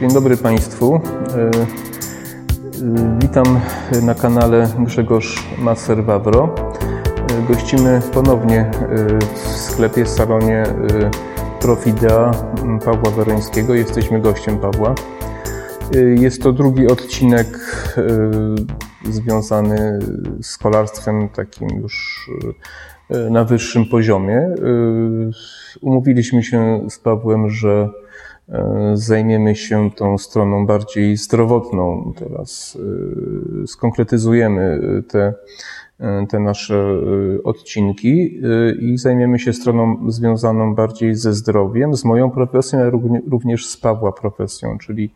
Dzień dobry Państwu. E, e, witam na kanale Grzegorz Maser Wawro. E, gościmy ponownie w sklepie, salonie Profidea Pawła Werońskiego. Jesteśmy gościem Pawła. Jest to drugi odcinek związany z kolarstwem takim już na wyższym poziomie. Umówiliśmy się z Pawłem, że zajmiemy się tą stroną bardziej zdrowotną. Teraz e, skonkretyzujemy te, e, te nasze odcinki i zajmiemy się stroną związaną bardziej ze zdrowiem, z moją profesją, ale również z Pawła profesją, czyli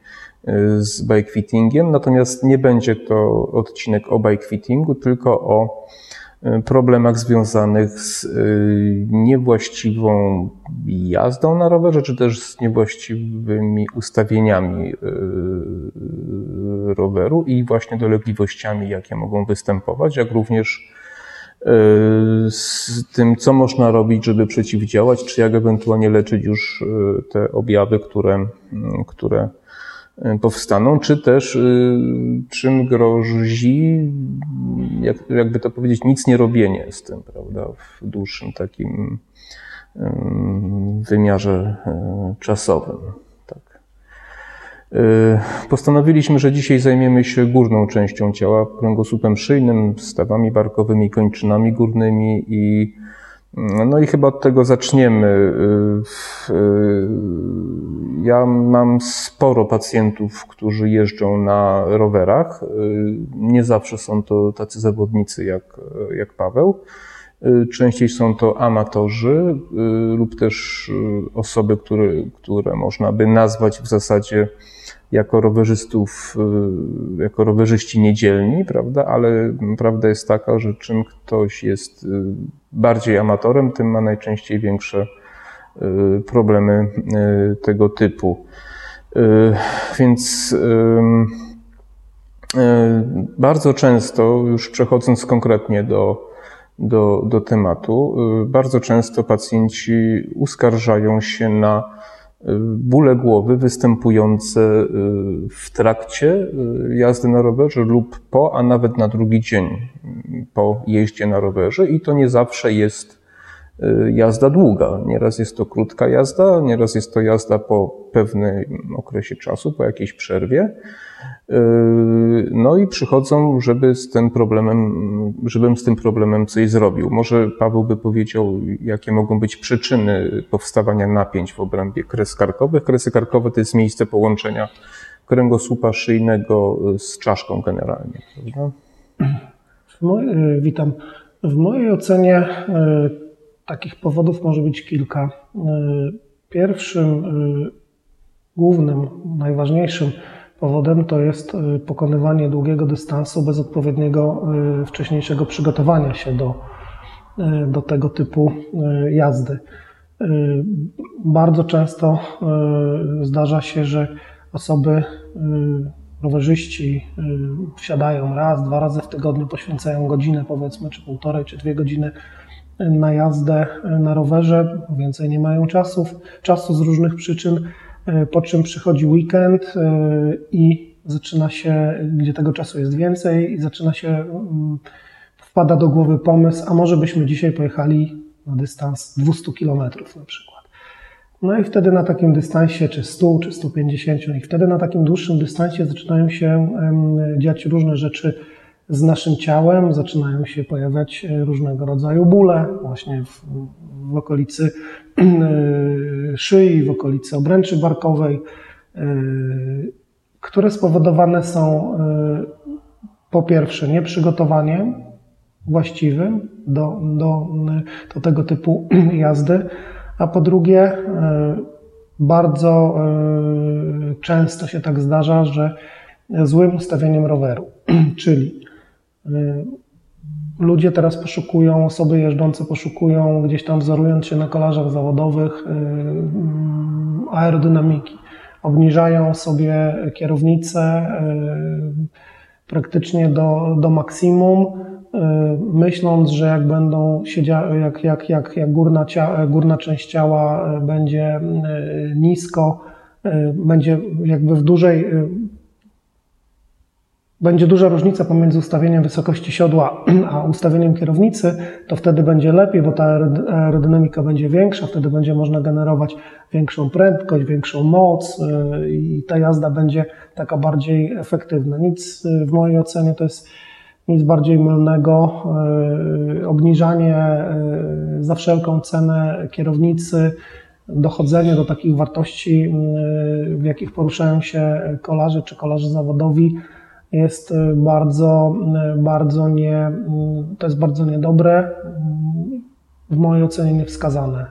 z bikefittingiem. Natomiast nie będzie to odcinek o bikefittingu, tylko o problemach związanych z y, niewłaściwą jazdą na rowerze, czy też z niewłaściwymi ustawieniami y, roweru i właśnie dolegliwościami, jakie mogą występować, jak również y, z tym, co można robić, żeby przeciwdziałać, czy jak ewentualnie leczyć już te objawy, które, które E, powstaną, czy też y, czym grozi, jak, jakby to powiedzieć, nic nie robienie z tym, prawda, w dłuższym takim wymiarze e, czasowym. Tak. E, postanowiliśmy, że dzisiaj zajmiemy się górną częścią ciała, kręgosłupem szyjnym, stawami barkowymi, kończynami górnymi i no i chyba od tego zaczniemy. Y, y, ja mam sporo pacjentów, którzy jeżdżą na rowerach. Y, nie zawsze są to tacy zawodnicy jak, jak Paweł. Częściej są to amatorzy lub też osoby, które, które można by nazwać w zasadzie jako rowerzystów, y, jako rowerzyści niedzielni, prawda? Ale prawda jest taka, że czym ktoś jest y, bardziej amatorem, tym ma najczęściej większe y, problemy tego typu. Więc bardzo często, już przechodząc konkretnie do, do, do tematu, bardzo często pacjenci uskarżają się na bóle głowy występujące y, w trakcie y, jazdy na rowerze lub po, a nawet na drugi dzień po jeździe na rowerze i to nie zawsze jest y, jazda długa. Nieraz jest to krótka jazda, nieraz jest to jazda po pewnym okresie czasu, po jakiejś przerwie. Yy, no i przychodzą, żeby z tym problemem, żebym z tym problemem coś zrobił. Może Paweł by powiedział, jakie mogą być przyczyny powstawania napięć w obrębie kres karkowych. Kresy karkowe to jest miejsce połączenia kręgosłupa szyjnego z czaszką generalnie, prawda? Witam. W mojej ocenie yy, takich powodów może być kilka. Pierwszym, głównym, najważniejszym Powodem to jest y, pokonywanie długiego dystansu bez odpowiedniego y, wcześniejszego przygotowania się do, y, do tego typu jazdy. Bardzo często zdarza się, że osoby, rowerzyści wsiadają raz, dwa razy w tygodniu, poświęcają godzinę powiedzmy, czy półtorej, czy dwie godziny na jazdę na rowerze, więcej nie mają czasów, czasu z różnych przyczyn E, po czym przychodzi weekend e, i zaczyna się, gdzie tego czasu jest więcej, i zaczyna się, mm, wpada do głowy pomysł, a może byśmy dzisiaj pojechali na dystans 200 km na przykład. No i wtedy na takim dystansie, czy 100, czy 150, i wtedy na takim dłuższym dystansie zaczynają się dziać różne rzeczy z naszym ciałem, zaczynają się pojawiać e, różnego rodzaju bóle, właśnie w, w okolicy e, szyi, w okolicy obręczy barkowej, e, które spowodowane są po pierwsze nieprzygotowaniem właściwym do, do, do tego typu jazdy, a po drugie bardzo często się tak zdarza, że złym ustawieniem roweru, czyli Ludzie teraz poszukują, osoby jeżdżące poszukują, gdzieś tam wzorując się na kolarzach zawodowych, y, mm, aerodynamiki. Obniżają sobie kierownicę y, praktycznie do, do maksimum, y, myśląc, że jak będą siedziały, jak, jak, jak, jak górna, cia, górna część ciała będzie nisko, będzie jakby w dużej będzie duża różnica pomiędzy ustawieniem wysokości siodła a ustawieniem kierownicy, to wtedy będzie lepiej, bo ta aerodynamika będzie większa, wtedy będzie można generować większą prędkość, większą moc y, i ta jazda będzie taka bardziej efektywna. Nic y, w mojej ocenie to jest nic bardziej mylnego. Y, obniżanie za wszelką cenę kierownicy, dochodzenie do takich wartości, w jakich poruszają się kolarze czy kolarze zawodowi, jest y, bardzo, y, bardzo nie, y, to jest bardzo niedobre, w mojej ocenie niewskazane.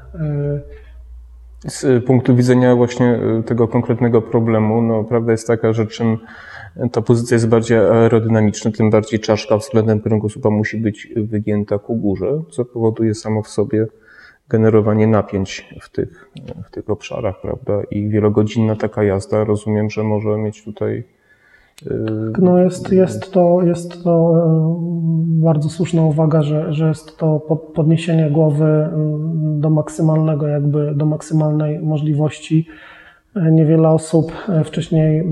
Z punktu widzenia właśnie tego konkretnego problemu, no prawda jest taka, że czym ta pozycja jest bardziej aerodynamiczna, tym bardziej czaszka względem kręgosłupa musi być wygięta ku górze, co powoduje samo w sobie generowanie napięć w tych, w tych obszarach, prawda? I wielogodzinna taka jazda, rozumiem, że może mieć tutaj no jest, jest, to, jest to e, bardzo słuszna uwaga, że, że jest to podniesienie głowy mm, do maksymalnego, jakby do maksymalnej możliwości. E, niewiele osób wcześniej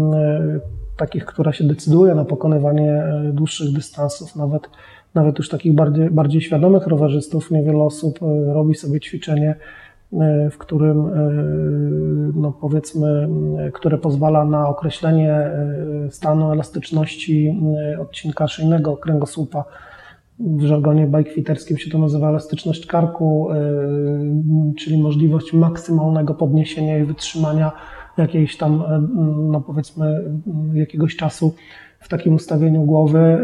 takich, która się decyduje na pokonywanie dłuższych dystansów, nawet, nawet już takich bardziej, bardziej świadomych rowerzystów, niewiele osób robi sobie ćwiczenie w którym, e, no powiedzmy, e, które pozwala na określenie stanu elastyczności odcinka szyjnego kręgosłupa. W żargonie bajkwiterskim się to nazywa elastyczność karku, czyli możliwość maksymalnego podniesienia i wytrzymania jakiejś tam, no powiedzmy, jakiegoś czasu w takim ustawieniu głowy.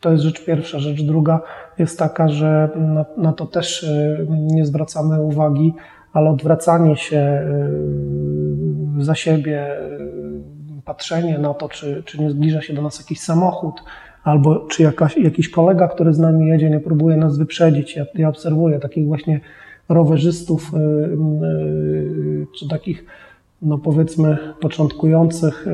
To jest rzecz pierwsza. Rzecz druga jest taka, że na, na to też y, nie zwracamy uwagi, ale odwracanie się y, za siebie, y, patrzenie na to, czy, czy nie zbliża się do nas jakiś samochód, albo czy jakaś, jakiś kolega, który z nami jedzie, nie próbuje nas wyprzedzić. Ja, ja obserwuję takich właśnie rowerzystów, czy takich no powiedzmy początkujących,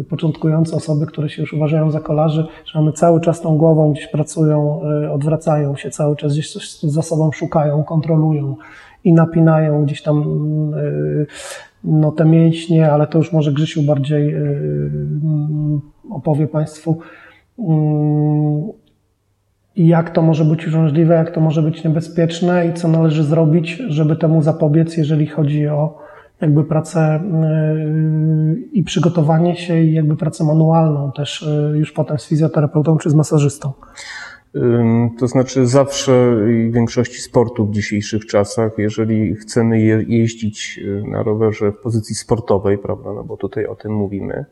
y, początkujące osoby, które się już uważają za kolarzy, że one cały czas tą głową gdzieś pracują, y, odwracają się, cały czas gdzieś coś za sobą szukają, kontrolują i napinają gdzieś tam y, no, te mięśnie, ale to już może Grzesiu bardziej opowie Państwu jak to może być uciążliwe, jak to może być niebezpieczne i co należy zrobić, żeby temu zapobiec, jeżeli chodzi o jakby pracę y, i przygotowanie się i jakby pracę manualną też y, już potem z fizjoterapeutą czy z masażystą. To znaczy zawsze w większości sportów w dzisiejszych czasach, jeżeli chcemy je, jeździć y, na rowerze w pozycji sportowej, prawda, no bo tutaj o tym mówimy,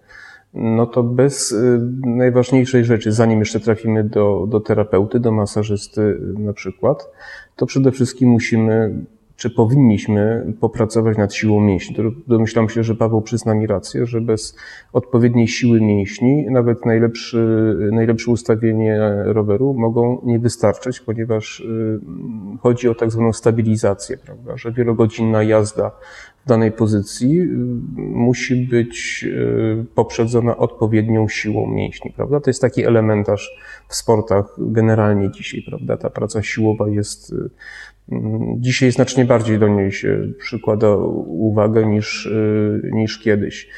no to bez najważniejszej rzeczy, zanim jeszcze trafimy do, do terapeuty, do masażysty na przykład, to przede wszystkim musimy czy powinniśmy popracować nad siłą mięśni. Domyślam się, że Paweł przyzna mi rację, że bez odpowiedniej siły mięśni nawet najlepszy, najlepsze ustawienie roweru mogą nie wystarczyć, ponieważ y, chodzi o tak zwaną stabilizację, prawda? że wielogodzinna jazda w danej pozycji y, musi być y, poprzedzona odpowiednią siłą mięśni, prawda? To jest taki elementarz w sportach generalnie dzisiaj, prawda? Ta praca siłowa jest Dzisiaj znacznie bardziej do niej się przykłada uwagę niż, y, niż kiedyś.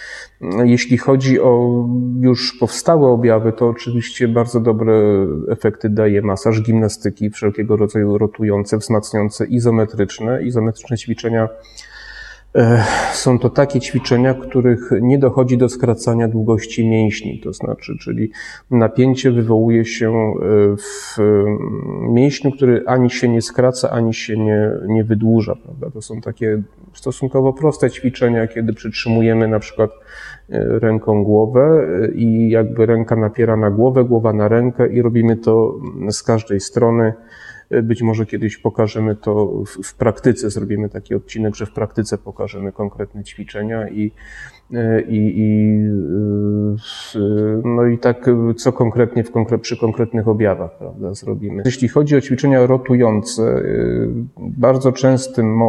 Jeśli chodzi o już powstałe objawy, to oczywiście bardzo dobre efekty daje masaż, gimnastyki, wszelkiego rodzaju rotujące, wzmacniające, izometryczne. Izometryczne ćwiczenia są to takie ćwiczenia, których nie dochodzi do skracania długości mięśni, to znaczy, czyli napięcie wywołuje się e, w mięśniu, który ani się nie skraca, ani się nie, nie wydłuża. Prawda? To są takie stosunkowo proste ćwiczenia, kiedy przytrzymujemy na przykład e, ręką głowę i jakby ręka napiera na głowę, głowa na rękę i robimy to z każdej strony być może kiedyś pokażemy to w, w praktyce, zrobimy taki odcinek, że w praktyce pokażemy konkretne ćwiczenia i, i, i no i tak, co konkretnie w konkre przy konkretnych objawach prawda, zrobimy. Jeśli chodzi o ćwiczenia rotujące, bardzo częstym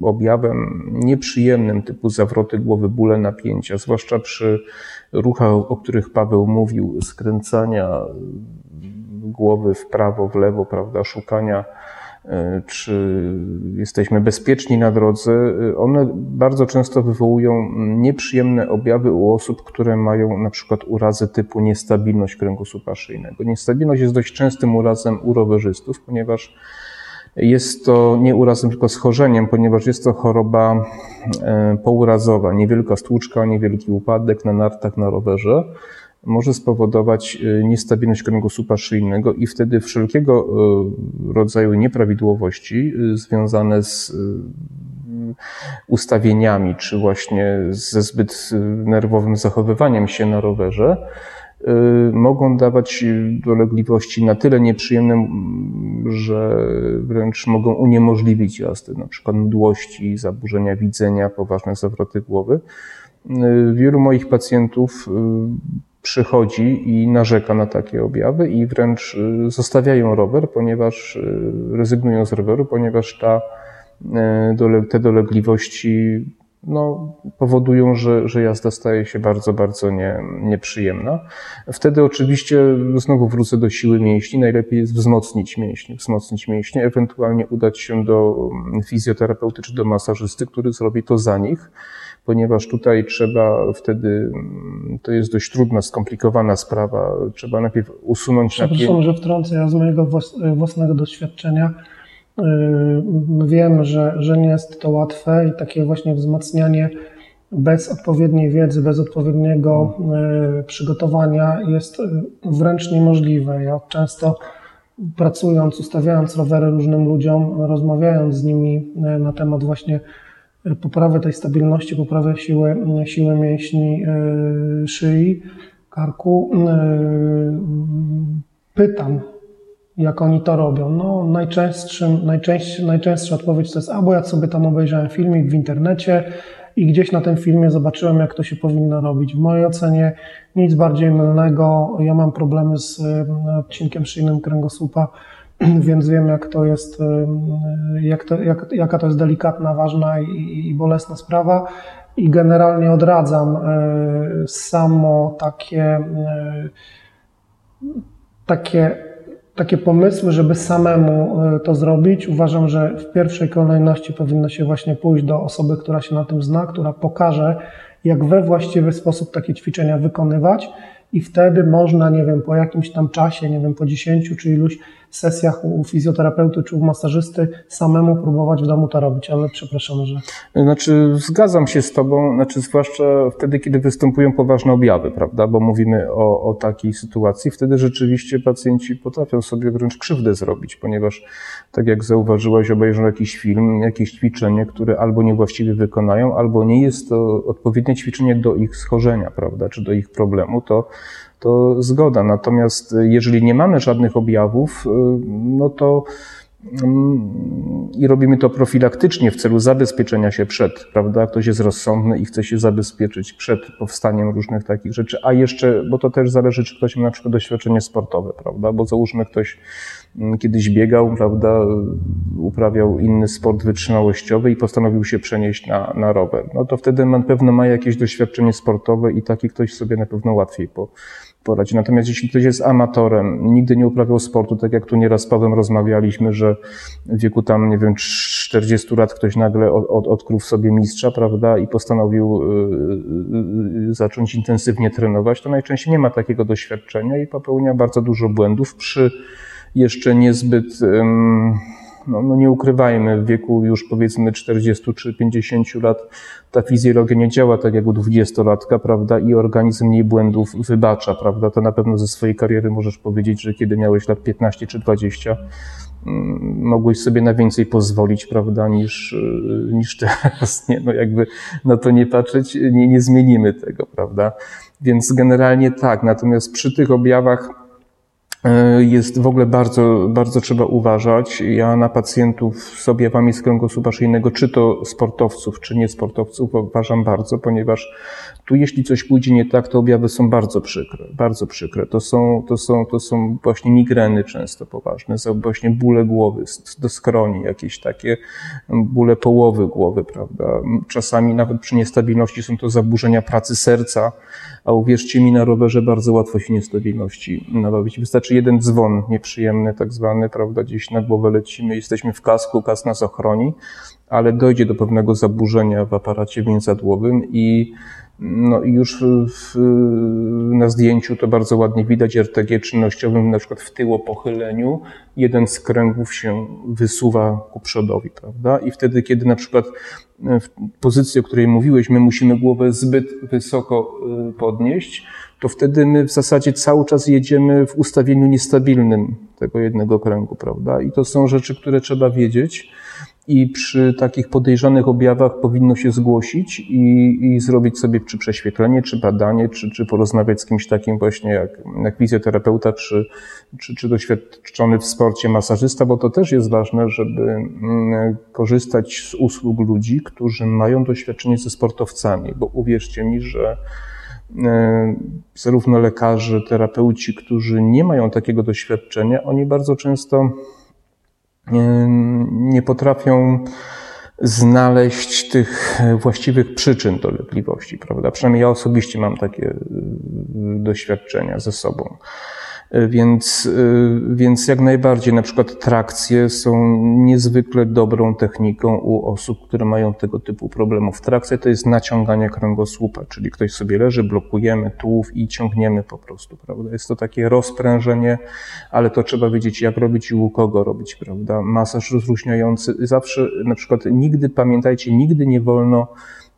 objawem nieprzyjemnym typu zawroty głowy, bóle, napięcia, zwłaszcza przy ruchach, o których Paweł mówił, skręcania głowy w prawo, w lewo, prawda, szukania e, czy jesteśmy bezpieczni na drodze, one bardzo często wywołują nieprzyjemne objawy u osób, które mają na przykład urazę typu niestabilność kręgosłupa szyjnego. Niestabilność jest dość częstym urazem u rowerzystów, ponieważ jest to nie urazem, tylko schorzeniem, ponieważ jest to choroba e, pourazowa, niewielka stłuczka, niewielki upadek na nartach na rowerze może spowodować e, niestabilność kręgosłupa szyjnego i wtedy wszelkiego e, rodzaju nieprawidłowości związane z ustawieniami, czy właśnie ze zbyt nerwowym zachowywaniem się na rowerze, Y, mogą dawać dolegliwości na tyle nieprzyjemne, że wręcz mogą uniemożliwić jazdę, na przykład mdłości, zaburzenia widzenia, poważne zawroty głowy. Y, wielu moich pacjentów y, przychodzi i narzeka na takie objawy i wręcz zostawiają rower, ponieważ rezygnują z roweru, ponieważ ta, te dolegliwości no, powodują, że, że jazda staje się bardzo, bardzo nie, nieprzyjemna. Wtedy oczywiście znowu wrócę do siły mięśni. Najlepiej jest wzmocnić mięśnie, wzmocnić mięśnie, ewentualnie udać się do fizjoterapeuty czy do masażysty, który zrobi to za nich ponieważ tutaj trzeba wtedy, to jest dość trudna, skomplikowana sprawa, trzeba najpierw usunąć napięcie. Przepraszam, że wtrącę, ja z mojego własnego doświadczenia Yy, wiem, że, że nie jest to łatwe i takie właśnie wzmacnianie bez odpowiedniej wiedzy, bez odpowiedniego yy, przygotowania jest yy, wręcz niemożliwe. Ja często pracując, ustawiając rowery różnym ludziom, rozmawiając z nimi na temat właśnie poprawy tej stabilności, poprawy siły, siły mięśni szyi, karku, pytam jak oni to robią? No, najczęstszym, najczęstszy, najczęstsza odpowiedź to jest, albo ja sobie tam obejrzałem filmik w internecie i gdzieś na tym filmie zobaczyłem, jak to się powinno robić. W mojej ocenie nic bardziej mylnego. Ja mam problemy z e, odcinkiem szyjnym kręgosłupa, więc wiem, jak to jest, e, jak to, jak, jaka to jest delikatna, ważna i, i bolesna sprawa. I generalnie odradzam e, samo takie, takie takie pomysły, żeby samemu e, to zrobić. Uważam, że w pierwszej kolejności powinno się właśnie pójść do osoby, która się na tym zna, która pokaże, jak we właściwy sposób takie ćwiczenia wykonywać i wtedy można, nie wiem, po jakimś tam czasie, nie wiem, po 10 czy iluś sesjach u fizjoterapeuty czy u masażysty samemu próbować w domu to robić, ale przepraszam, że... Znaczy, zgadzam się z Tobą, znaczy zwłaszcza wtedy, kiedy występują poważne objawy, prawda, bo mówimy o, o takiej sytuacji, wtedy rzeczywiście pacjenci potrafią sobie wręcz krzywdę zrobić, ponieważ, tak jak zauważyłaś, obejrzą jakiś film, jakieś ćwiczenie, które albo niewłaściwie wykonają, albo nie jest to odpowiednie ćwiczenie do ich schorzenia, prawda, czy do ich problemu, to to zgoda. Natomiast jeżeli nie mamy żadnych objawów, y, no to mm, i robimy to profilaktycznie w celu zabezpieczenia się przed, prawda? Ktoś jest rozsądny i chce się zabezpieczyć przed powstaniem różnych takich rzeczy, a jeszcze, bo to też zależy, czy ktoś ma na przykład doświadczenie sportowe, prawda? Bo załóżmy ktoś kiedyś biegał, prawda, uprawiał inny sport wytrzymałościowy i postanowił się przenieść na, na rower. No to wtedy na pewno ma jakieś doświadczenie sportowe i taki ktoś sobie na pewno łatwiej po, poradzi. Natomiast jeśli ktoś jest amatorem, nigdy nie uprawiał sportu, tak jak tu nieraz z Pawłem rozmawialiśmy, że w wieku tam, nie wiem, 40 lat ktoś nagle od, od, odkrył sobie mistrza, prawda, i postanowił y, y, y, zacząć intensywnie trenować, to najczęściej nie ma takiego doświadczenia i popełnia bardzo dużo błędów przy jeszcze niezbyt no, no nie ukrywajmy, w wieku już powiedzmy 40 czy 50 lat ta fizjologia nie działa tak jak u 20-latka, prawda, i organizm mniej błędów wybacza, prawda. To na pewno ze swojej kariery możesz powiedzieć, że kiedy miałeś lat 15 czy 20, mm, mogłeś sobie na więcej pozwolić, prawda, niż, y, niż teraz. Nie, no jakby na to nie patrzeć, nie, nie zmienimy tego, prawda. Więc generalnie tak, natomiast przy tych objawach E, jest w ogóle bardzo, bardzo trzeba uważać. Ja na pacjentów z objawami z kręgosłupa szyjnego, czy to sportowców, czy niesportowców, uważam bardzo, ponieważ tu jeśli coś pójdzie nie tak, to objawy są bardzo przykre, bardzo przykre. To są, to są, to są właśnie migreny często poważne, są właśnie bóle głowy, do skroni, jakieś takie bóle połowy głowy, prawda. Czasami nawet przy niestabilności są to zaburzenia pracy serca, a uwierzcie mi, na rowerze bardzo łatwo się niestabilności nabawić. Wystarczy jeden dzwon nieprzyjemny, tak zwany, prawda, gdzieś na głowę lecimy, jesteśmy w kasku, kas nas ochroni, ale dojdzie do pewnego zaburzenia w aparacie więzadłowym i no i już w, na zdjęciu to bardzo ładnie widać RTG czynnościowym, na przykład w tyłopochyleniu, jeden z kręgów się wysuwa ku przodowi, prawda? I wtedy, kiedy na przykład w pozycji, o której mówiłeś, my musimy głowę zbyt wysoko y, podnieść, to wtedy my w zasadzie cały czas jedziemy w ustawieniu niestabilnym tego jednego kręgu, prawda? I to są rzeczy, które trzeba wiedzieć i przy takich podejrzanych objawach powinno się zgłosić i, i zrobić sobie czy prześwietlenie, czy badanie, czy, czy porozmawiać z kimś takim właśnie jak, jak fizjoterapeuta, czy, czy, czy doświadczony w sporcie masażysta, bo to też jest ważne, żeby mm, korzystać z usług ludzi, którzy mają doświadczenie ze sportowcami, bo uwierzcie mi, że zarówno lekarze, terapeuci, którzy nie mają takiego doświadczenia, oni bardzo często nie potrafią znaleźć tych właściwych przyczyn dolegliwości, prawda? Przynajmniej ja osobiście mam takie doświadczenia ze sobą. Więc, y, więc jak najbardziej na przykład trakcje są niezwykle dobrą techniką u osób, które mają tego typu problemów. Trakcja to jest naciąganie kręgosłupa, czyli ktoś sobie leży, blokujemy tułów i ciągniemy po prostu, prawda? Jest to takie rozprężenie, ale to trzeba wiedzieć jak robić i u kogo robić, prawda? Masaż rozluźniający. Zawsze na przykład nigdy, pamiętajcie, nigdy nie wolno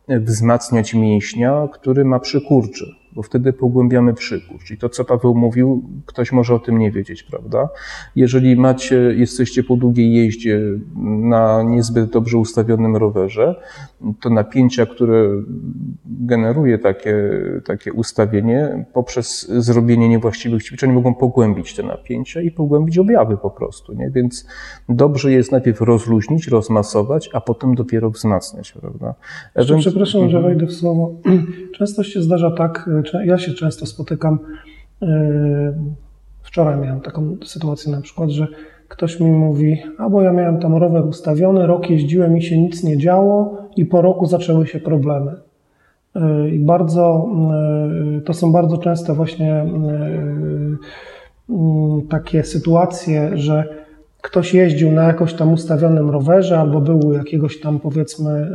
wzmacniać mięśnia, który ma przykurczy bo wtedy pogłębiamy przykurcz. I to, co Paweł mówił, ktoś może o tym nie wiedzieć, prawda? Jeżeli macie, jesteście po długiej jeździe na niezbyt dobrze ustawionym rowerze, to napięcia, które generuje takie, takie ustawienie, poprzez zrobienie niewłaściwych ćwiczeń mogą pogłębić te napięcia i pogłębić objawy po prostu, nie? Więc dobrze jest najpierw rozluźnić, rozmasować, a potem dopiero wzmacniać, prawda? Jeszcze, Przepraszam, że wejdę w słowo. Często się zdarza tak, ja się często spotykam. E, wczoraj miałem taką sytuację na przykład, że ktoś mi mówi, albo ja miałem tam rower ustawiony, rok jeździłem i się nic nie działo i po roku zaczęły się problemy. E, I bardzo, e, to są bardzo często właśnie takie sytuacje, że ktoś jeździł na jakoś tam ustawionym rowerze albo był jakiegoś tam powiedzmy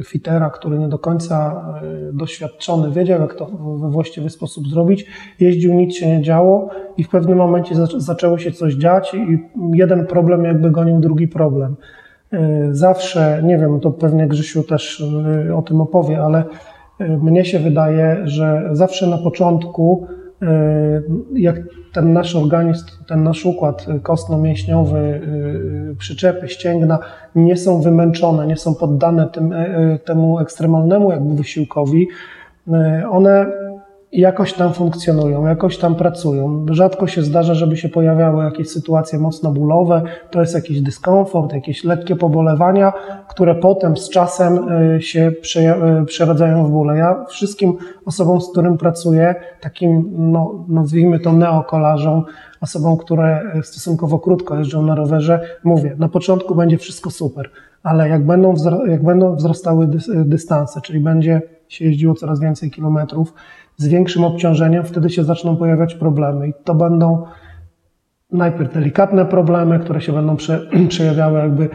y, fitera, który nie do końca y, doświadczony wiedział, jak to we właściwy sposób zrobić. Jeździł, nic się nie działo i w pewnym momencie zaczęło się coś dziać i jeden problem jakby gonił drugi problem. Y, zawsze, nie wiem, to pewnie Grzesiu też o tym opowie, ale mnie się wydaje, że zawsze na początku jak ten nasz organizm, ten nasz układ kostno-mięśniowy, y, przyczepy, ścięgna nie są wymęczone, nie są poddane tym, e, e, temu ekstremalnemu jakby wysiłkowi, one jakoś tam funkcjonują, jakoś tam pracują. Rzadko się zdarza, żeby się pojawiały jakieś sytuacje mocno bólowe, to jest jakiś dyskomfort, jakieś lekkie pobolewania, które potem z czasem y, się y, przeradzają w bóle. Ja wszystkim osobom, z którym pracuję, takim, no, nazwijmy to neokolarzom, osobom, które stosunkowo krótko jeżdżą na rowerze, mówię, na początku będzie wszystko super, ale jak będą, jak będą wzrastały dystanse, czyli będzie się jeździło coraz więcej kilometrów, z większym obciążeniem, wtedy się zaczną pojawiać problemy. I to będą najpierw delikatne problemy, które się będą prze, przejawiały jakby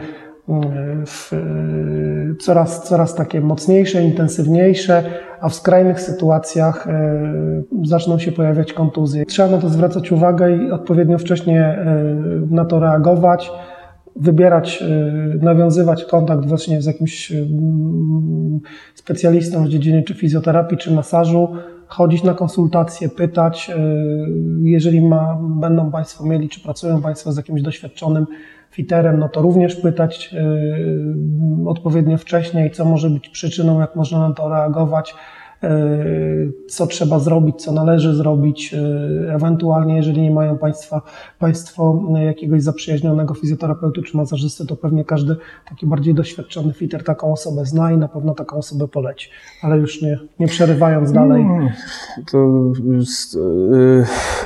mm, w, coraz, coraz takie mocniejsze, intensywniejsze, a w skrajnych sytuacjach e, zaczną się pojawiać kontuzje. Trzeba na to zwracać uwagę i odpowiednio wcześnie e, na to reagować wybierać, e, nawiązywać kontakt właśnie z jakimś specjalistą w dziedzinie czy fizjoterapii, czy masażu, chodzić na konsultacje, pytać. E, jeżeli ma, będą Państwo mieli, czy pracują Państwo z jakimś doświadczonym fiterem, no to również pytać e, odpowiednio wcześniej, co może być przyczyną, jak można na to reagować. E, co trzeba zrobić, co należy zrobić. E, ewentualnie, jeżeli nie mają państwa, Państwo jakiegoś zaprzyjaźnionego fizjoterapeuty czy masażysty, to pewnie każdy taki bardziej doświadczony fiter taką osobę zna i na pewno taką osobę poleci. Ale już nie, nie przerywając dalej. No, to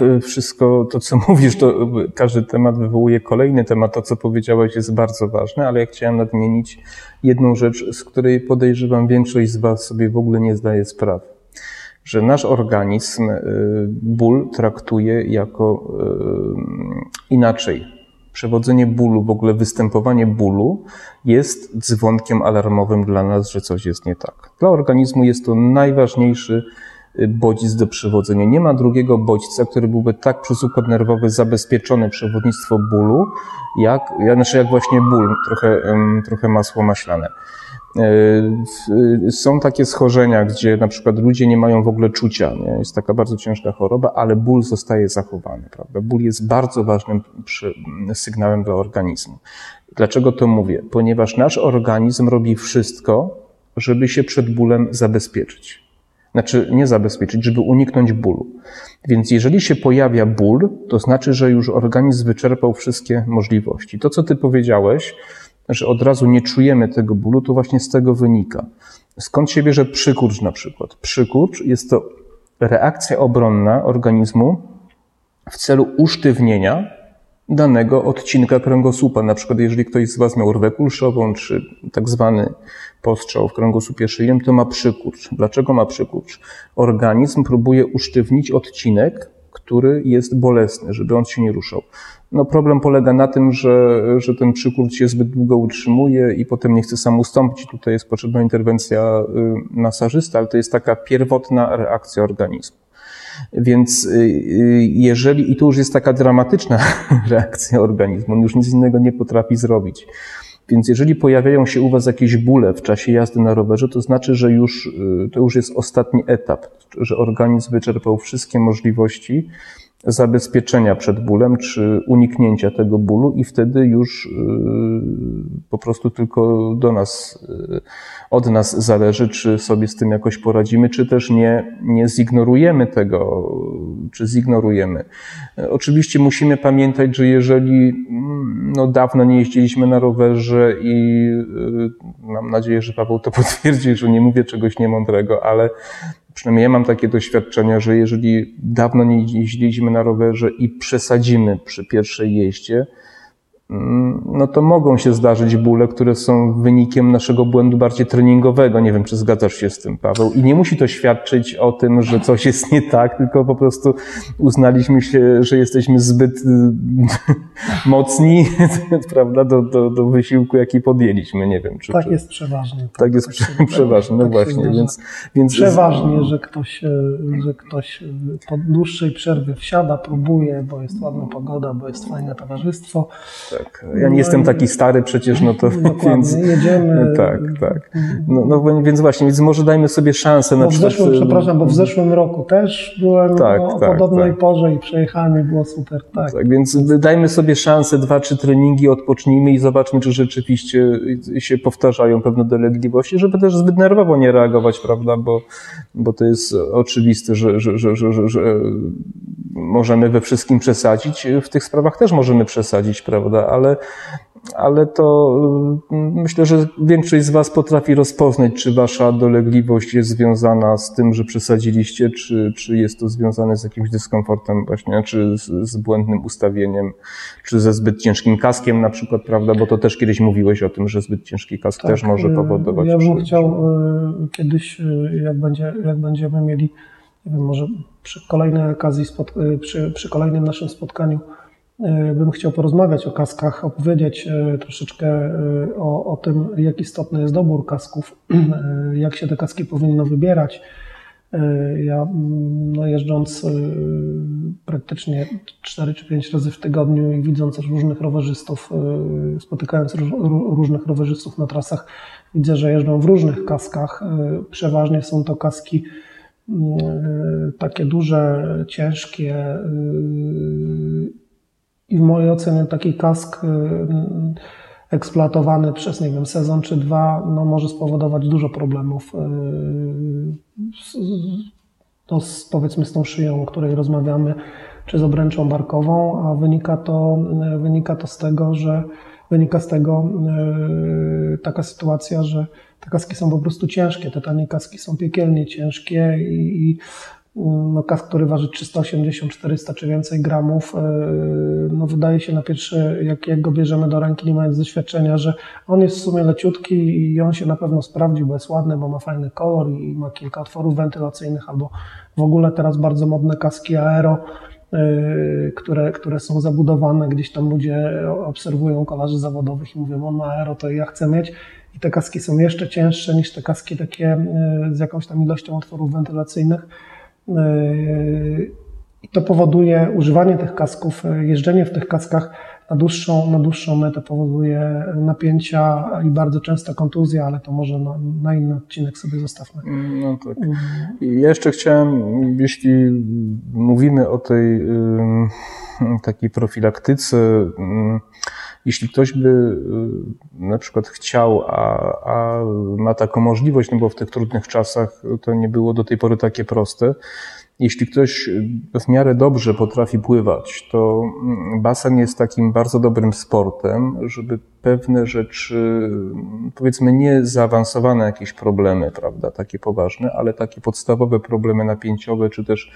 e, wszystko to, co mówisz, to każdy temat wywołuje kolejny temat. To, co powiedziałeś, jest bardzo ważne, ale ja chciałem nadmienić jedną rzecz, z której podejrzewam większość z Was sobie w ogóle nie zdaje sprawy. że nasz organizm y, ból traktuje jako y, inaczej. Przewodzenie bólu, w ogóle występowanie bólu jest dzwonkiem alarmowym dla nas, że coś jest nie tak. Dla organizmu jest to najważniejszy bodziec do przewodzenia. Nie ma drugiego bodźca, który byłby tak przez układ nerwowy zabezpieczony przewodnictwo bólu, jak, znaczy jak właśnie ból, trochę, trochę masło maślane. E, są takie schorzenia, gdzie na przykład ludzie nie mają w ogóle czucia. Nie? Jest taka bardzo ciężka choroba, ale ból zostaje zachowany. Prawda? Ból jest bardzo ważnym sygnałem dla organizmu. Dlaczego to mówię? Ponieważ nasz organizm robi wszystko, żeby się przed bólem zabezpieczyć. Znaczy, nie zabezpieczyć, żeby uniknąć bólu. Więc jeżeli się pojawia ból, to znaczy, że już organizm wyczerpał wszystkie możliwości. To, co ty powiedziałeś, że od razu nie czujemy tego bólu, to właśnie z tego wynika. Skąd się bierze przykurcz na przykład? Przykurcz jest to reakcja obronna organizmu w celu usztywnienia danego odcinka kręgosłupa. Na przykład, jeżeli ktoś z Was miał rwę kulszową, czy tak zwany postrzał w kręgosłupie szyjnym, to ma przykurcz. Dlaczego ma przykurcz? Organizm próbuje usztywnić odcinek, który jest bolesny, żeby on się nie ruszał. No problem polega na tym, że, że ten przykurcz się zbyt długo utrzymuje i potem nie chce sam ustąpić. Tutaj jest potrzebna interwencja y, masażysta, ale to jest taka pierwotna reakcja organizmu. Więc y, y, jeżeli, i to już jest taka dramatyczna reakcja organizmu, on już nic innego nie potrafi zrobić. Więc jeżeli pojawiają się u Was jakieś bóle w czasie jazdy na rowerze, to znaczy, że już, to już jest ostatni etap, że organizm wyczerpał wszystkie możliwości zabezpieczenia przed bólem, czy uniknięcia tego bólu, i wtedy już y, po prostu tylko do nas, y, od nas zależy, czy sobie z tym jakoś poradzimy, czy też nie, nie zignorujemy tego, czy zignorujemy. Oczywiście musimy pamiętać, że jeżeli mm, no, dawno nie jeździliśmy na rowerze i y, mam nadzieję, że Paweł to potwierdzi, że nie mówię czegoś niemądrego, ale przynajmniej ja mam takie doświadczenia, że jeżeli dawno nie jeździliśmy na rowerze i przesadzimy przy pierwszej jeździe, no to mogą się zdarzyć bóle, które są wynikiem naszego błędu bardziej treningowego. Nie wiem, czy zgadzasz się z tym, Paweł. I nie musi to świadczyć o tym, że coś jest nie tak, tylko po prostu uznaliśmy się, że jesteśmy zbyt y, mocni, prawda, do, do, do wysiłku, jaki podjęliśmy. Nie wiem, czy. Tak czy... jest przeważnie. Tak, tak jest tak przeważnie, no tak właśnie. Więc, więc przeważnie, że ktoś, że ktoś po dłuższej przerwie wsiada, próbuje, bo jest ładna pogoda, bo jest fajne towarzystwo. Tak tak. Ja nie jestem taki stary przecież, no to więc... jedziemy. Tak, tak. No, no więc właśnie, więc może dajmy sobie szansę na przykład... Zeszłym, przepraszam, bo w zeszłym roku też byłem tak, o tak, podobnej tak. porze i przejechałem i było super, tak. Tak, więc dajmy sobie szansę, dwa, trzy treningi, odpocznijmy i zobaczmy, czy rzeczywiście się powtarzają pewne dolegliwości, żeby też zbyt nerwowo nie reagować, prawda, bo, bo to jest oczywiste, że, że, że, że, że możemy we wszystkim przesadzić, w tych sprawach też możemy przesadzić, prawda, ale, ale to mm, myślę, że większość z Was potrafi rozpoznać, czy Wasza dolegliwość jest związana z tym, że przesadziliście, czy, czy jest to związane z jakimś dyskomfortem właśnie, czy z, z błędnym ustawieniem, czy ze zbyt ciężkim kaskiem na przykład, prawda, bo to też kiedyś mówiłeś o tym, że zbyt ciężki kask tak, też może y, powodować. Ja bym chciał y, kiedyś, y, jak, będzie, jak będziemy mieli, nie wiem, może przy kolejnej okazji, przy, przy kolejnym naszym spotkaniu, E, bym chciał porozmawiać o kaskach, opowiedzieć e, troszeczkę e, o, o tym, jak istotny jest dobór kasków, jak się te kaski powinno wybierać. Ja mm, no, jeżdżąc praktycznie 4 czy 5 razy w tygodniu i widząc różnych rowerzystów, spotykając różnych rowerzystów na trasach, widzę, że jeżdżą w różnych kaskach. Przeważnie są to kaski takie duże, ciężkie i w mojej ocenie taki kask y, eksploatowany przez, nie wiem, sezon czy dwa, no może spowodować dużo problemów. Y, z, powiedzmy z tą szyją, o której rozmawiamy, czy z obręczą barkową, a wynika to, wynika to z tego, że wynika z tego y, taka sytuacja, że te kaski są po prostu ciężkie, te tanie kaski są piekielnie ciężkie i, i no, kask, który waży 380, 400 czy więcej gramów, no wydaje się na pierwszy, jak, jak go bierzemy do ręki, nie mając doświadczenia, że on jest w sumie leciutki i on się na pewno sprawdzi, bo jest ładny, bo ma fajny kolor i ma kilka otworów wentylacyjnych, albo w ogóle teraz bardzo modne kaski aero, Y, które, które są zabudowane, gdzieś tam ludzie obserwują kolarzy zawodowych i mówią, on ma aero, to ja chcę mieć. I te kaski są jeszcze cięższe niż te kaski takie y, z jakąś tam ilością otworów wentylacyjnych. Y, I to powoduje używanie tych kasków, jeżdżenie w tych kaskach na dłuższą, na dłuższą metę powoduje napięcia i bardzo często kontuzja, ale to może na, na inny odcinek sobie zostawmy. No tak. I jeszcze chciałem, jeśli mówimy o tej takiej profilaktyce, jeśli ktoś by y, na przykład chciał, a, a ma taką możliwość, no bo w tych trudnych czasach to nie było do tej pory takie proste, jeśli ktoś w miarę dobrze potrafi pływać, to basen jest takim bardzo dobrym sportem, żeby pewne rzeczy, powiedzmy nie zaawansowane jakieś problemy, prawda, takie poważne, ale takie podstawowe problemy napięciowe, czy też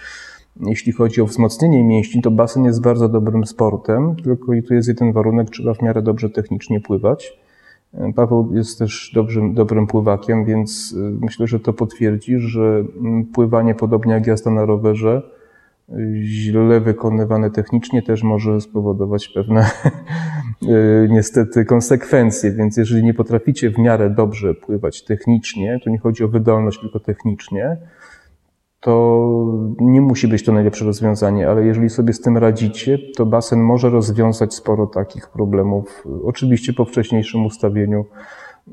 jeśli chodzi o wzmocnienie mięśni, to basen jest bardzo dobrym sportem, tylko i tu jest jeden warunek, trzeba w miarę dobrze technicznie pływać. Paweł jest też dobrym, dobrym pływakiem, więc y, myślę, że to potwierdzi, że mm, pływanie, podobnie jak jazda na rowerze, źle wykonywane technicznie też może spowodować pewne y, niestety konsekwencje. Więc jeżeli nie potraficie w miarę dobrze pływać technicznie, to nie chodzi o wydolność, tylko technicznie, to nie musi być to najlepsze rozwiązanie, ale jeżeli sobie z tym radzicie, to basen może rozwiązać sporo takich problemów, oczywiście po wcześniejszym ustawieniu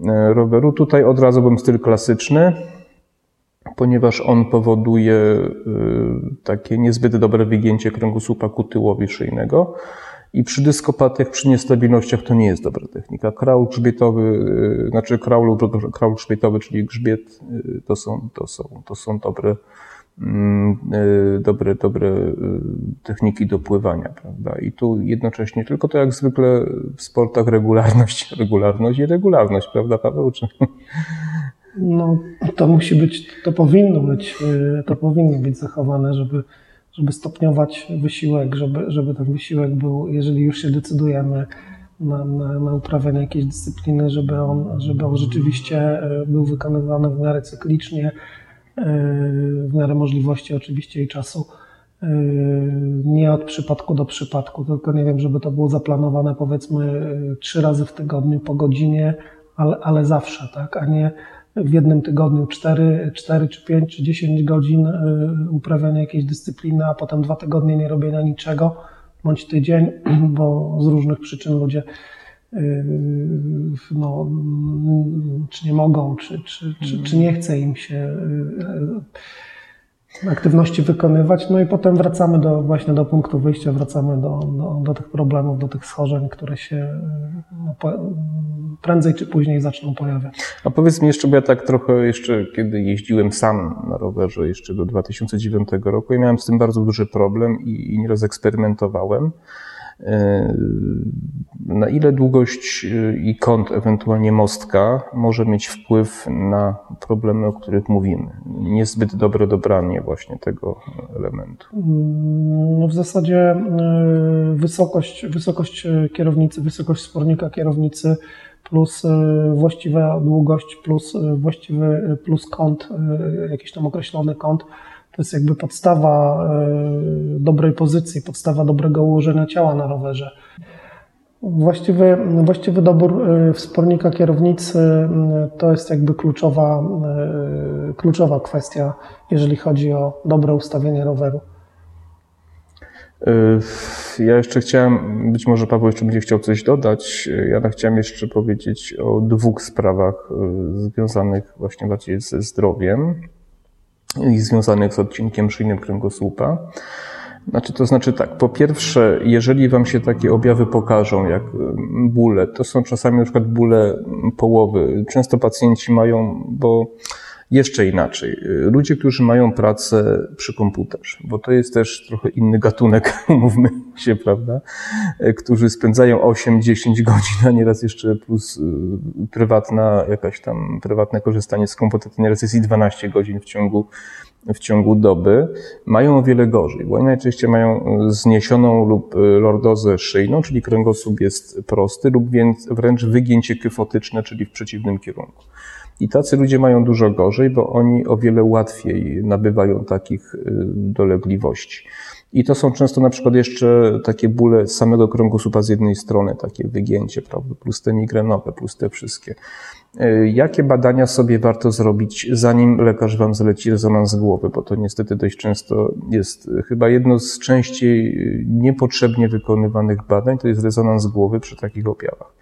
e, roweru. Tutaj od razu bym styl klasyczny, ponieważ on powoduje e, takie niezbyt dobre wygięcie kręgosłupa ku tyłowi szyjnego. I przy dyskopatach, przy niestabilnościach to nie jest dobra technika. Kraul grzbietowy, e, znaczy kraul kraul grzbietowy, czyli grzbiet, to są, to są, to są dobre dobre, dobre y, techniki do pływania, prawda? I tu jednocześnie tylko to jak zwykle w sportach regularność, regularność i regularność, prawda Paweł? Czy... No, to musi być, to powinno być, y, to powinno być zachowane, żeby, żeby stopniować wysiłek, żeby, żeby ten wysiłek był, jeżeli już się decydujemy na, na, na uprawianie jakiejś dyscypliny, żeby on, żeby on rzeczywiście był wykonywany w miarę cyklicznie, w miarę możliwości oczywiście i czasu. Yy, nie od przypadku do przypadku, tylko nie wiem, żeby to było zaplanowane powiedzmy yy, trzy razy w tygodniu po godzinie, ale, ale zawsze, tak, a nie w jednym tygodniu 4, 4 czy 5 czy 10 godzin uprawiania jakiejś dyscypliny, a potem dwa tygodnie nie robienia niczego, bądź tydzień, bo z różnych przyczyn ludzie no, czy nie mogą, czy, czy, czy, czy nie chce im się yy, aktywności wykonywać. No i potem wracamy do, właśnie do punktu wyjścia, wracamy do, do, do tych problemów, do tych schorzeń, które się yy, no, po, prędzej czy później zaczną pojawiać. A powiedz mi jeszcze, bo ja tak trochę jeszcze, kiedy jeździłem sam na rowerze jeszcze do 2009 roku, ja miałem z tym bardzo duży problem i, i nieraz eksperymentowałem. E, na ile długość e, i kąt, ewentualnie mostka, może mieć wpływ na problemy, o których mówimy? Niezbyt dobre dobranie właśnie tego elementu. No w zasadzie e, wysokość, wysokość kierownicy, wysokość spornika kierownicy plus właściwa długość, plus właściwy plus kąt, jakiś tam określony kąt, to jest jakby podstawa e, dobrej pozycji, podstawa dobrego ułożenia ciała na rowerze. Właściwy, właściwy dobór e, wspornika kierownicy e, to jest jakby kluczowa, kluczowa kwestia, jeżeli chodzi o dobre ustawienie roweru. Ja jeszcze chciałem, być może Paweł jeszcze będzie chciał coś dodać. Ja chciałem jeszcze powiedzieć o dwóch sprawach związanych właśnie bardziej ze zdrowiem i związanych z odcinkiem szyjnym kręgosłupa. Znaczy, to znaczy tak, po pierwsze, jeżeli Wam się takie objawy pokażą, jak bóle, to są czasami na przykład bóle połowy. Często pacjenci mają, bo jeszcze inaczej. Ludzie, którzy mają pracę przy komputerze, bo to jest też trochę inny gatunek, mówmy się, prawda? Którzy spędzają 8-10 godzin, a nieraz jeszcze plus y, prywatna, jakaś tam prywatne korzystanie z komputera, nieraz jest i 12 godzin w ciągu w ciągu doby, mają o wiele gorzej, bo najczęściej mają zniesioną lub lordozę szyjną, czyli kręgosłup jest prosty, lub więc wręcz wygięcie kyfotyczne, czyli w przeciwnym kierunku. I tacy ludzie mają dużo gorzej, bo oni o wiele łatwiej nabywają takich dolegliwości. I to są często na przykład jeszcze takie bóle samego kręgosłupa z jednej strony, takie wygięcie, prawda, plus te migrenowe, plus te wszystkie. E, jakie badania sobie warto zrobić, zanim lekarz Wam zleci rezonans głowy? Bo to niestety dość często jest chyba jedno z częściej niepotrzebnie wykonywanych badań, to jest rezonans głowy przy takich objawach.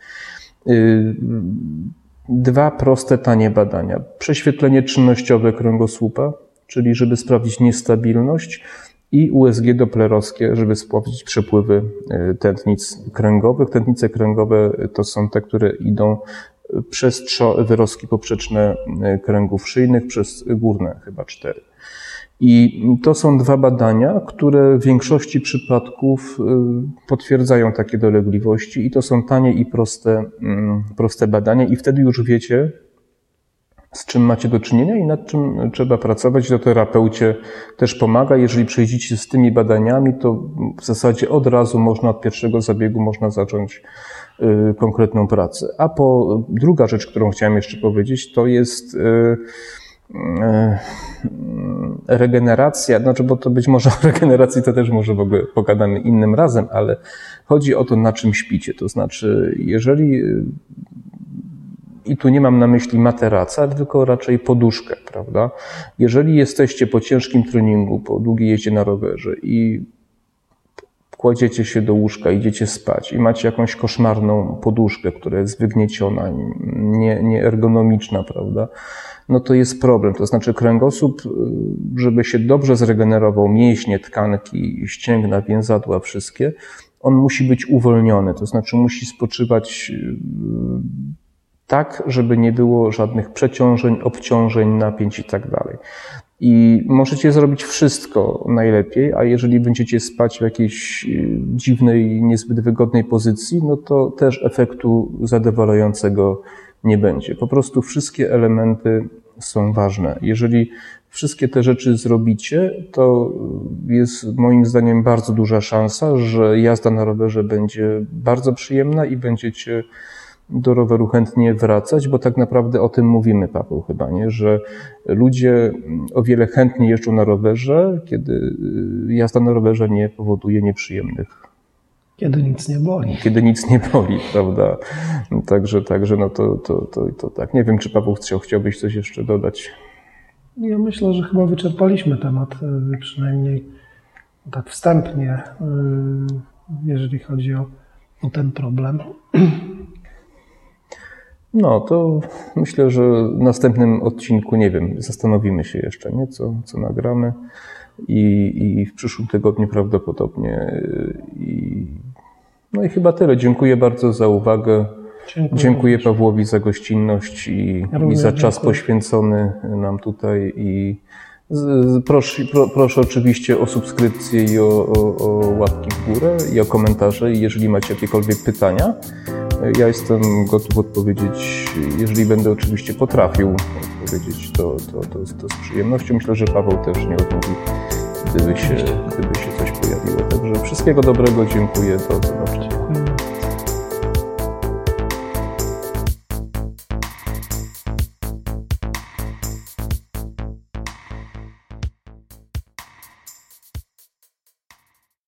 Dwa proste, tanie badania. Prześwietlenie czynnościowe kręgosłupa, czyli żeby sprawdzić niestabilność, i USG doplerowskie, żeby sprawdzić przepływy e, tętnic kręgowych. Tętnice kręgowe to są te, które idą przez trzy wyrostki poprzeczne e, kręgów szyjnych, przez górne chyba cztery. I to są dwa badania, które w większości przypadków e, potwierdzają takie dolegliwości i to są tanie i proste, mm, proste badania i wtedy już wiecie, z czym macie do czynienia i nad czym trzeba pracować. To terapeucie też pomaga. Jeżeli przejdziecie z tymi badaniami, to w zasadzie od razu można, od pierwszego zabiegu można zacząć y, konkretną pracę. A po druga rzecz, którą chciałem jeszcze powiedzieć, to jest y, y, regeneracja, znaczy, bo to być może o regeneracji to też może w ogóle pogadamy innym razem, ale chodzi o to, na czym śpicie. To znaczy, jeżeli i tu nie mam na myśli materaca, tylko raczej poduszkę, prawda? Jeżeli jesteście po ciężkim treningu, po długiej jeździe na rowerze i kładziecie się do łóżka, idziecie spać i macie jakąś koszmarną poduszkę, która jest wygnieciona, nie, nieergonomiczna, prawda? No to jest problem. To znaczy kręgosłup, żeby się dobrze zregenerował, mięśnie, tkanki, ścięgna, więzadła, wszystkie, on musi być uwolniony, to znaczy musi spoczywać tak, żeby nie było żadnych przeciążeń, obciążeń, napięć i tak dalej. I możecie zrobić wszystko najlepiej, a jeżeli będziecie spać w jakiejś y, dziwnej, niezbyt wygodnej pozycji, no to też efektu zadowalającego nie będzie. Po prostu wszystkie elementy są ważne. Jeżeli wszystkie te rzeczy zrobicie, to jest moim zdaniem bardzo duża szansa, że jazda na rowerze będzie bardzo przyjemna i będziecie do roweru chętnie wracać, bo tak naprawdę o tym mówimy, Paweł, chyba, nie? że ludzie o wiele chętniej jeżdżą na rowerze, kiedy y, jazda na rowerze nie powoduje nieprzyjemnych. Kiedy nic nie boli. Kiedy nic nie boli, prawda? Także, także no to, to, to, to tak. Nie wiem, czy Paweł chciał, chciałbyś coś jeszcze dodać. Ja myślę, że chyba wyczerpaliśmy temat, y, przynajmniej tak wstępnie, y, jeżeli chodzi o, o ten problem. No, to myślę, że w następnym odcinku, nie wiem, zastanowimy się jeszcze, nie? Co, co nagramy i, i w przyszłym tygodniu prawdopodobnie. I, no i chyba tyle. Dziękuję bardzo za uwagę. Dziękuję, dziękuję Pawłowi za gościnność i, i za czas dziękuję. poświęcony nam tutaj i Proszę, pro, proszę oczywiście o subskrypcję i o, o, o łapki w górę i o komentarze. I jeżeli macie jakiekolwiek pytania, ja jestem gotów odpowiedzieć, jeżeli będę oczywiście potrafił odpowiedzieć, to, to, to, to z przyjemnością. Myślę, że Paweł też nie odmówi, gdyby się, gdyby się coś pojawiło. Także wszystkiego dobrego, dziękuję, do zobaczenia.